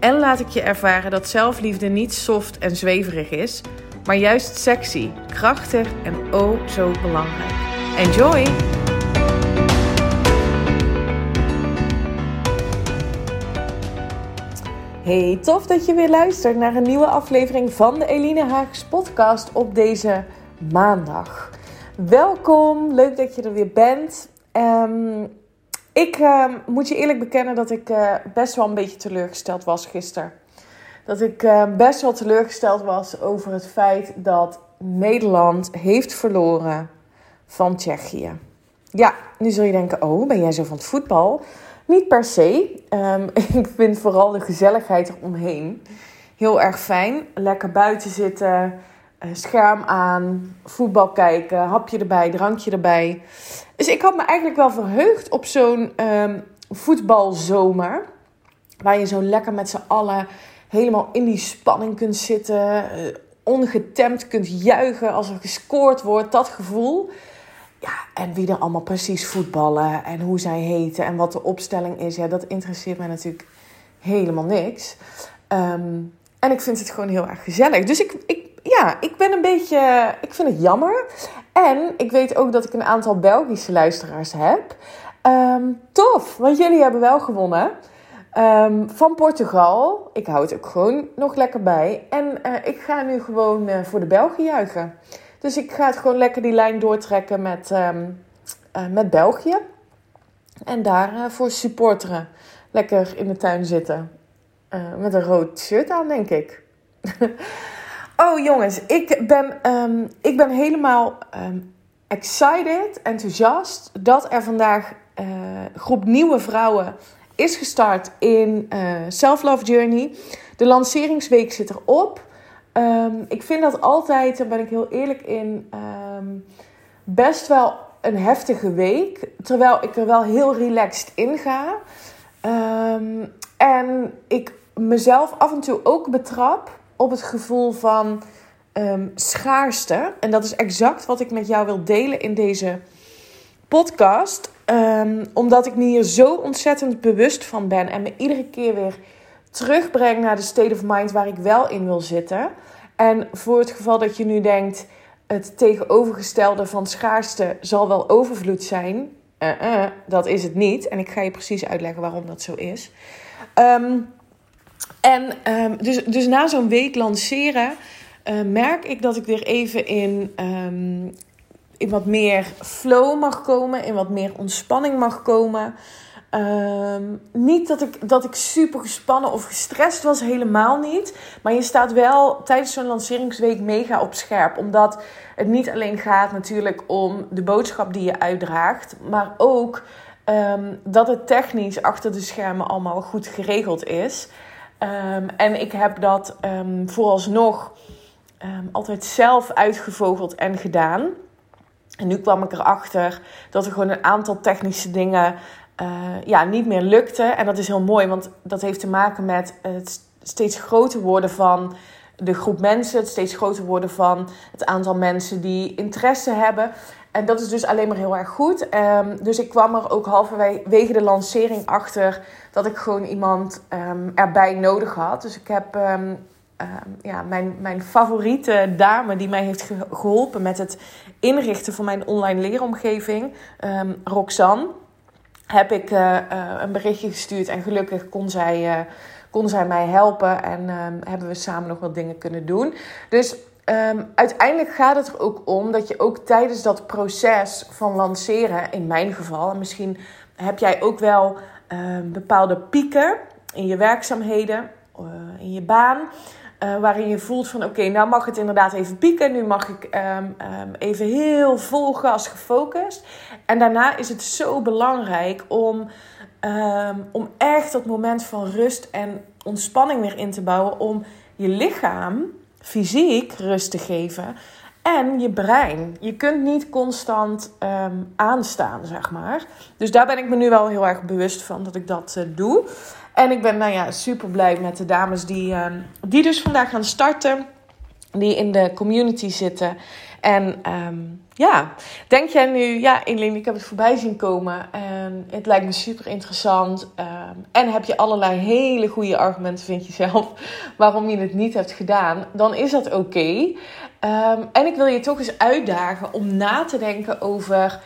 en laat ik je ervaren dat zelfliefde niet soft en zweverig is, maar juist sexy, krachtig en oh zo belangrijk. Enjoy! Hey, tof dat je weer luistert naar een nieuwe aflevering van de Eline Haags podcast op deze maandag. Welkom, leuk dat je er weer bent. Um, ik uh, moet je eerlijk bekennen dat ik uh, best wel een beetje teleurgesteld was gisteren. Dat ik uh, best wel teleurgesteld was over het feit dat Nederland heeft verloren van Tsjechië. Ja, nu zul je denken: oh, ben jij zo van het voetbal? Niet per se. Um, ik vind vooral de gezelligheid eromheen heel erg fijn. Lekker buiten zitten, scherm aan, voetbal kijken, hapje erbij, drankje erbij. Dus ik had me eigenlijk wel verheugd op zo'n um, voetbalzomer. Waar je zo lekker met z'n allen helemaal in die spanning kunt zitten. Uh, ongetemd kunt juichen als er gescoord wordt. Dat gevoel. Ja, en wie er allemaal precies voetballen en hoe zij heten en wat de opstelling is. Ja, dat interesseert mij natuurlijk helemaal niks. Um, en ik vind het gewoon heel erg gezellig. Dus ik, ik, ja, ik ben een beetje. Ik vind het jammer. En ik weet ook dat ik een aantal Belgische luisteraars heb. Um, tof, want jullie hebben wel gewonnen. Um, van Portugal. Ik hou het ook gewoon nog lekker bij. En uh, ik ga nu gewoon uh, voor de Belgen juichen. Dus ik ga het gewoon lekker die lijn doortrekken met, um, uh, met België. En daar voor supporteren. Lekker in de tuin zitten. met een rood shirt aan, denk ik. Oh jongens, ik ben, um, ik ben helemaal um, excited, enthousiast dat er vandaag uh, groep nieuwe vrouwen is gestart in uh, Self Love Journey. De lanceringsweek zit erop. Um, ik vind dat altijd, daar ben ik heel eerlijk in, best wel een heftige week. Terwijl ik er wel heel relaxed in ga. en ik mezelf af en toe ook betrap op het gevoel van um, schaarste. En dat is exact wat ik met jou wil delen in deze podcast. Um, omdat ik me hier zo ontzettend bewust van ben en me iedere keer weer terugbreng naar de state of mind waar ik wel in wil zitten. En voor het geval dat je nu denkt, het tegenovergestelde van schaarste zal wel overvloed zijn. Uh -uh, dat is het niet. En ik ga je precies uitleggen waarom dat zo is. Um, en um, dus, dus na zo'n week lanceren uh, merk ik dat ik weer even in, um, in wat meer flow mag komen, in wat meer ontspanning mag komen. Um, niet dat ik, dat ik super gespannen of gestrest was, helemaal niet. Maar je staat wel tijdens zo'n lanceringsweek mega op scherp. Omdat het niet alleen gaat natuurlijk om de boodschap die je uitdraagt, maar ook dat het technisch achter de schermen allemaal goed geregeld is. Um, en ik heb dat um, vooralsnog um, altijd zelf uitgevogeld en gedaan. En nu kwam ik erachter dat er gewoon een aantal technische dingen uh, ja, niet meer lukten. En dat is heel mooi, want dat heeft te maken met het steeds groter worden van de groep mensen, het steeds groter worden van het aantal mensen die interesse hebben. En dat is dus alleen maar heel erg goed. Um, dus ik kwam er ook halverwege de lancering achter dat ik gewoon iemand um, erbij nodig had. Dus ik heb um, ja, mijn, mijn favoriete dame die mij heeft geholpen met het inrichten van mijn online leeromgeving, Roxanne, heb ik uh, uh, een berichtje gestuurd. En gelukkig kon zij, uh, kon zij mij helpen en hebben we samen nog wat dingen kunnen doen. Dus Um, uiteindelijk gaat het er ook om dat je ook tijdens dat proces van lanceren, in mijn geval, en misschien heb jij ook wel um, bepaalde pieken in je werkzaamheden, uh, in je baan, uh, waarin je voelt van oké, okay, nou mag het inderdaad even pieken, nu mag ik um, even heel vol gas gefocust. En daarna is het zo belangrijk om, om echt dat moment van rust en ontspanning weer in te bouwen, om je lichaam fysiek rust te geven en je brein. Je kunt niet constant ehm, aanstaan, zeg maar. Dus daar ben ik me nu wel heel erg bewust van dat ik dat uh, doe. En ik ben nou ja, super blij met de dames die, ehm, die dus vandaag gaan starten. Die in de community zitten. En um, ja, denk jij nu, ja, Eline, ik heb het voorbij zien komen en het lijkt me super interessant. Um, en heb je allerlei hele goede argumenten, vind je zelf, waarom je het niet hebt gedaan, dan is dat oké. En ik wil je toch eens uitdagen om na te denken over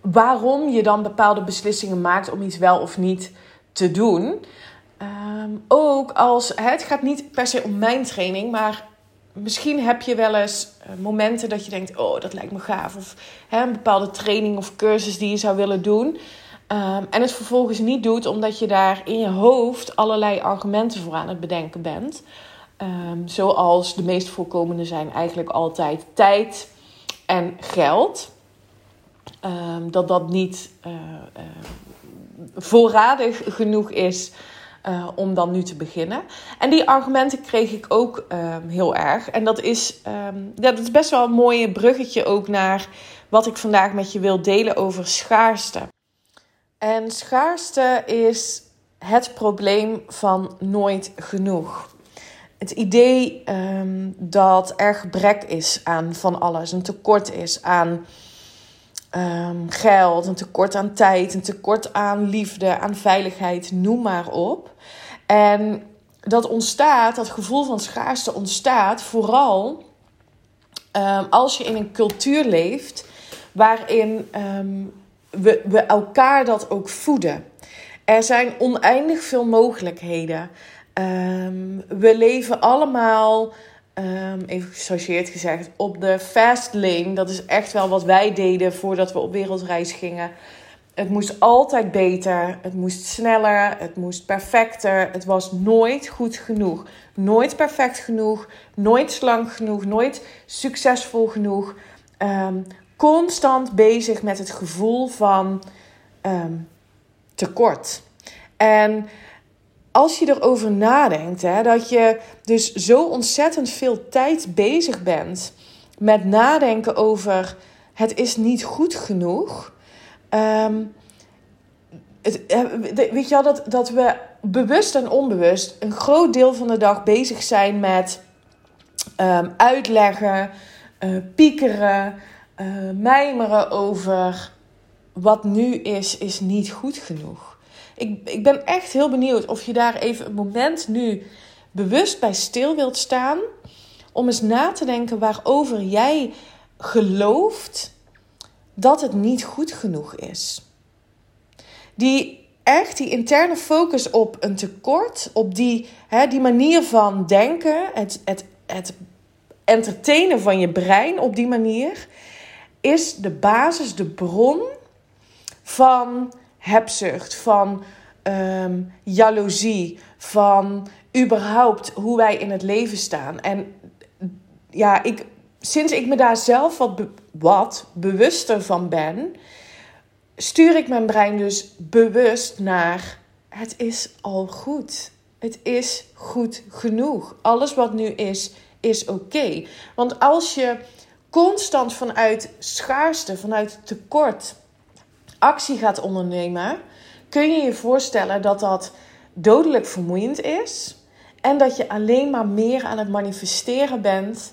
waarom je dan bepaalde beslissingen maakt om iets wel of niet te doen. ook als het gaat niet per se om mijn training, maar misschien heb je wel eens eh, momenten dat je denkt: Oh, dat lijkt me gaaf. Of hè, een bepaalde training of cursus die je zou willen doen. Um, en het vervolgens niet doet omdat je daar in je hoofd allerlei argumenten voor aan het bedenken bent. Um, zoals de meest voorkomende zijn eigenlijk altijd tijd en geld. Um, dat dat niet uh, uh, voorradig genoeg is uh, om dan nu te beginnen. En die argumenten kreeg ik ook um, heel erg. En dat is, um, dat is best wel een mooie bruggetje ook naar wat ik vandaag met je wil delen over schaarste. En schaarste is het probleem van nooit genoeg. Het idee um, dat er gebrek is aan van alles, een tekort is aan um, geld, een tekort aan tijd, een tekort aan liefde, aan veiligheid, noem maar op. En dat ontstaat, dat gevoel van schaarste ontstaat vooral um, als je in een cultuur leeft waarin um, we, we elkaar dat ook voeden. Er zijn oneindig veel mogelijkheden. We leven allemaal Um, even gechargeerd gezegd, op de fast lane. Dat is echt wel wat wij deden voordat we op wereldreis gingen. Het moest altijd beter, het moest sneller, het moest perfecter. Het was nooit goed genoeg. Nooit perfect genoeg, nooit slank genoeg, nooit succesvol genoeg. Um, constant bezig met het gevoel van um, tekort. En als je erover nadenkt, hè, dat je dus zo ontzettend veel tijd bezig bent met nadenken over het is niet goed genoeg. Um, het, weet je wel, dat, dat we bewust en onbewust een groot deel van de dag bezig zijn met um, uitleggen, uh, piekeren, uh, mijmeren over wat nu is, is niet goed genoeg. Ik, ik ben echt heel benieuwd of je daar even een moment nu bewust bij stil wilt staan. Om eens na te denken waarover jij gelooft dat het niet goed genoeg is. Die echt die interne focus op een tekort, op die, hè, die manier van denken, het, het, het entertainen van je brein op die manier, is de basis, de bron van hebzucht, van um, jaloezie, van überhaupt hoe wij in het leven staan. En ja, ik, sinds ik me daar zelf wat, wat bewuster van ben, stuur ik mijn brein dus bewust naar: het is al goed. Het is goed genoeg. Alles wat nu is, is oké. Want als je constant vanuit schaarste, vanuit tekort actie gaat ondernemen, kun je je voorstellen dat dat dodelijk vermoeiend is. En dat je alleen maar meer aan het manifesteren bent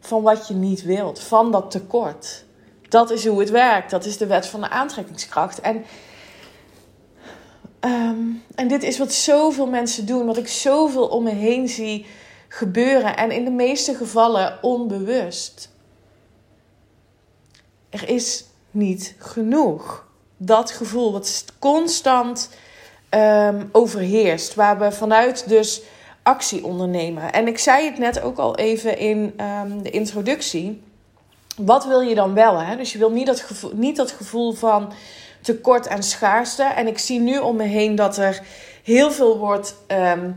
van wat je niet wilt, van dat tekort. Dat is hoe het werkt. Dat is de wet van de aantrekkingskracht. En, um, en dit is wat zoveel mensen doen, wat ik zoveel om me heen zie gebeuren. En in de meeste gevallen onbewust. Er is niet genoeg dat gevoel wat constant um, overheerst. Waar we vanuit dus actie ondernemen. En ik zei het net ook al even in um, de introductie. Wat wil je dan wel? Hè? Dus je wil niet dat, gevoel, niet dat gevoel van tekort en schaarste. En ik zie nu om me heen dat er heel veel wordt um,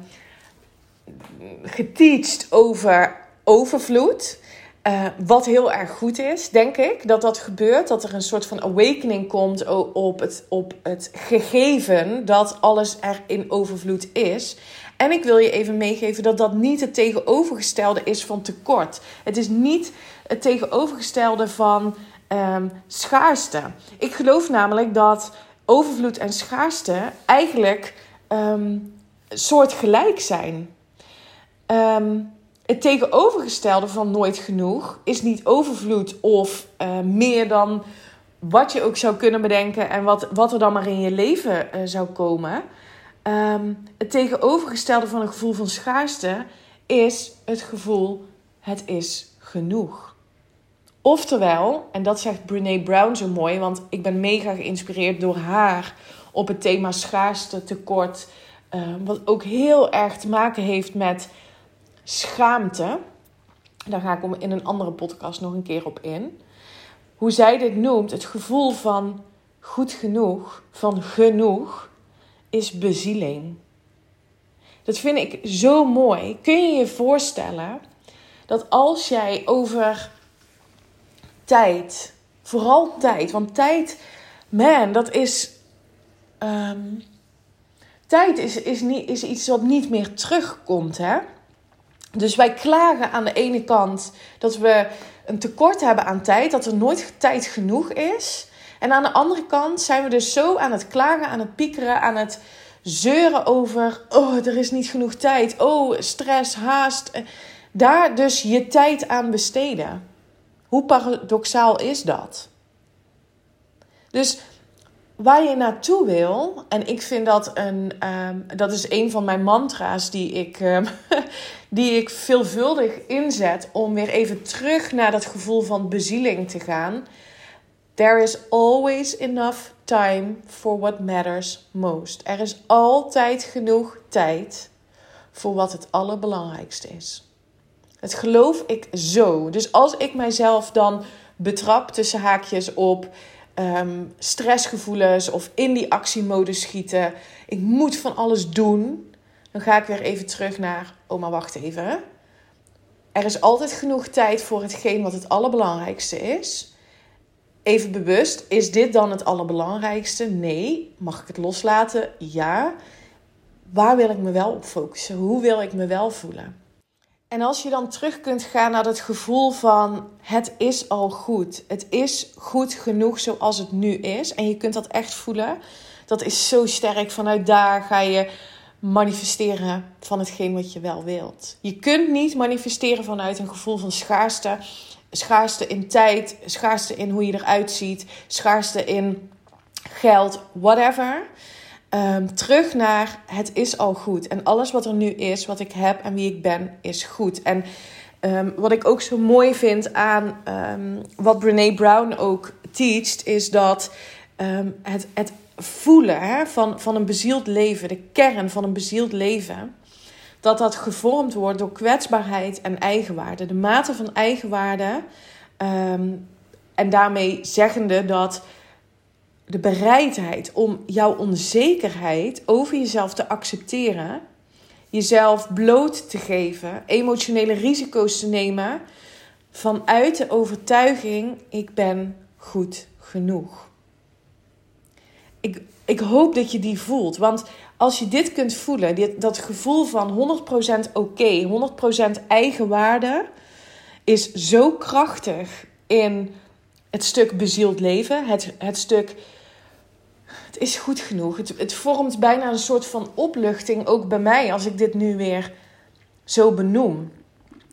geteacht over overvloed. Uh, wat heel erg goed is, denk ik, dat dat gebeurt. Dat er een soort van awakening komt op het, op het gegeven dat alles er in overvloed is. En ik wil je even meegeven dat dat niet het tegenovergestelde is van tekort. Het is niet het tegenovergestelde van um, schaarste. Ik geloof namelijk dat overvloed en schaarste eigenlijk um, soortgelijk zijn. Um, het tegenovergestelde van nooit genoeg is niet overvloed of uh, meer dan wat je ook zou kunnen bedenken en wat, wat er dan maar in je leven uh, zou komen. Um, het tegenovergestelde van een gevoel van schaarste is het gevoel: het is genoeg. Oftewel, en dat zegt Brene Brown zo mooi, want ik ben mega geïnspireerd door haar op het thema schaarste, tekort. Uh, wat ook heel erg te maken heeft met schaamte. Daar ga ik in een andere podcast nog een keer op in. Hoe zij dit noemt, het gevoel van goed genoeg, van genoeg, is bezieling. Dat vind ik zo mooi. Kun je je voorstellen dat als jij over tijd, vooral tijd, want tijd, man, dat is. Um, tijd is, is, niet, is iets wat niet meer terugkomt, hè? Dus wij klagen aan de ene kant dat we een tekort hebben aan tijd, dat er nooit tijd genoeg is. En aan de andere kant zijn we dus zo aan het klagen, aan het piekeren, aan het zeuren over: oh, er is niet genoeg tijd. Oh, stress, haast. Daar dus je tijd aan besteden. Hoe paradoxaal is dat? Dus waar je naartoe wil, en ik vind dat een, um, dat is een van mijn mantra's die ik, um, die ik veelvuldig inzet om weer even terug naar dat gevoel van bezieling te gaan. There is always enough time for what matters most. Er is altijd genoeg tijd voor wat het allerbelangrijkste is. Het geloof ik zo. Dus als ik mijzelf dan betrap tussen haakjes op um, stressgevoelens of in die actiemodus schieten. Ik moet van alles doen. Dan ga ik weer even terug naar, oh maar wacht even. Er is altijd genoeg tijd voor hetgeen wat het allerbelangrijkste is. Even bewust, is dit dan het allerbelangrijkste? Nee. Mag ik het loslaten? Ja. Waar wil ik me wel op focussen? Hoe wil ik me wel voelen? En als je dan terug kunt gaan naar dat gevoel van het is al goed. Het is goed genoeg zoals het nu is. En je kunt dat echt voelen. Dat is zo sterk. Vanuit daar ga je manifesteren van hetgeen wat je wel wilt. Je kunt niet manifesteren vanuit een gevoel van schaarste. Schaarste in tijd, schaarste in hoe je eruit ziet, schaarste in geld, whatever. Um, terug naar het is al goed. En alles wat er nu is, wat ik heb en wie ik ben, is goed. En um, wat ik ook zo mooi vind aan um, wat Brene Brown ook teacht, is dat het, het voelen hè, van, van een bezield leven, de kern van een bezield leven, dat dat gevormd wordt door kwetsbaarheid en eigenwaarde. De mate van eigenwaarde. en daarmee zeggende dat de bereidheid om jouw onzekerheid over jezelf te accepteren, jezelf bloot te geven, emotionele risico's te nemen vanuit de overtuiging: ik ben goed genoeg. Ik, ik hoop dat je die voelt, want als je dit kunt voelen, dit, dat gevoel van 100% oké, 100% eigenwaarde, is zo krachtig in het stuk bezield leven, het, het stuk het is goed genoeg. Het, vormt bijna een soort van opluchting ook bij mij als ik dit nu weer zo benoem.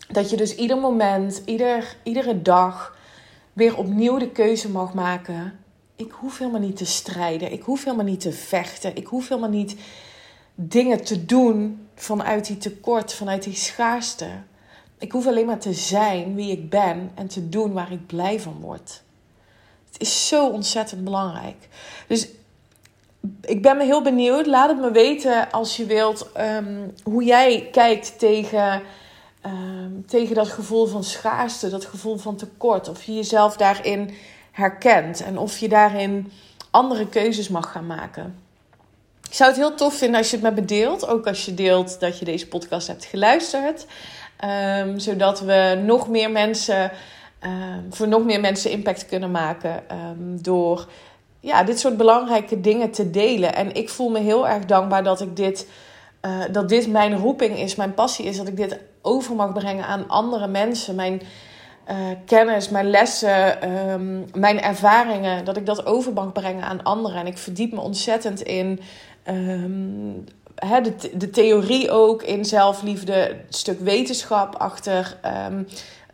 Dat je dus ieder moment, ieder, iedere dag weer opnieuw de keuze mag maken. Ik hoef helemaal niet te strijden. Ik hoef helemaal niet te vechten. Ik hoef helemaal niet dingen te doen vanuit die tekort, vanuit die schaarste. Ik hoef alleen maar te zijn wie ik ben en te doen waar ik blij van word. Het is zo ontzettend belangrijk. Dus ik ben me heel benieuwd. Laat het me weten als je wilt um, hoe jij kijkt tegen, um, tegen dat gevoel van schaarste, dat gevoel van tekort. Of je jezelf daarin herkent en of je daarin andere keuzes mag gaan maken. Ik zou het heel tof vinden als je het met me deelt. Ook als je deelt dat je deze podcast hebt geluisterd. Um, zodat we nog meer mensen, voor nog meer mensen impact kunnen maken door ja, dit soort belangrijke dingen te delen. En ik voel me heel erg dankbaar dat ik dit dat dit mijn roeping is, mijn passie is, dat ik dit over mag brengen aan andere mensen. Mijn uh, kennis, mijn lessen, ehm, mijn ervaringen, dat ik dat over mag brengen aan anderen. En ik verdiep me ontzettend in um, de, de theorie ook, in zelfliefde, stuk wetenschap achter um,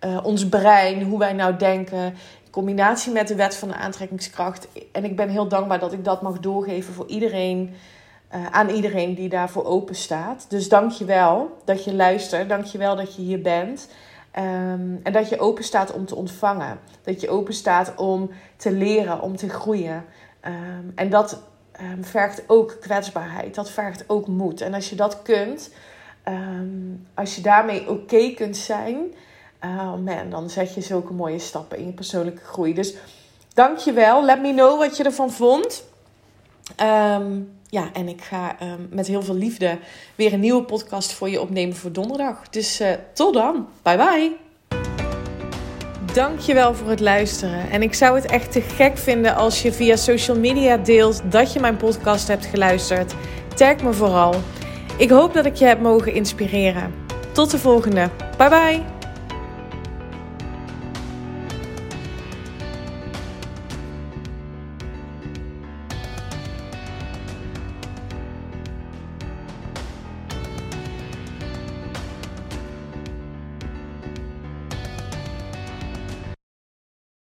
uh, ons brein, hoe wij nou denken. In combinatie met de wet van de aantrekkingskracht. En ik ben heel dankbaar dat ik dat mag doorgeven voor iedereen. Uh, aan iedereen die daarvoor open staat. Dus dank je wel dat je luistert. Dank je wel dat je hier bent. Um, en dat je open staat om te ontvangen. Dat je open staat om te leren, om te groeien. Um, en dat um, vergt ook kwetsbaarheid. Dat vergt ook moed. En als je dat kunt, als je daarmee oké kunt zijn, uh, man, dan zet je zulke mooie stappen in je persoonlijke groei. Dus dank je wel. Let me know wat je ervan vond. ja, en ik ga met heel veel liefde weer een nieuwe podcast voor je opnemen voor donderdag. Dus uh, tot dan. Bye bye. Dankjewel voor het luisteren. En ik zou het echt te gek vinden als je via social media deelt dat je mijn podcast hebt geluisterd. Tag me vooral. Ik hoop dat ik je heb mogen inspireren. Tot de volgende. Bye bye.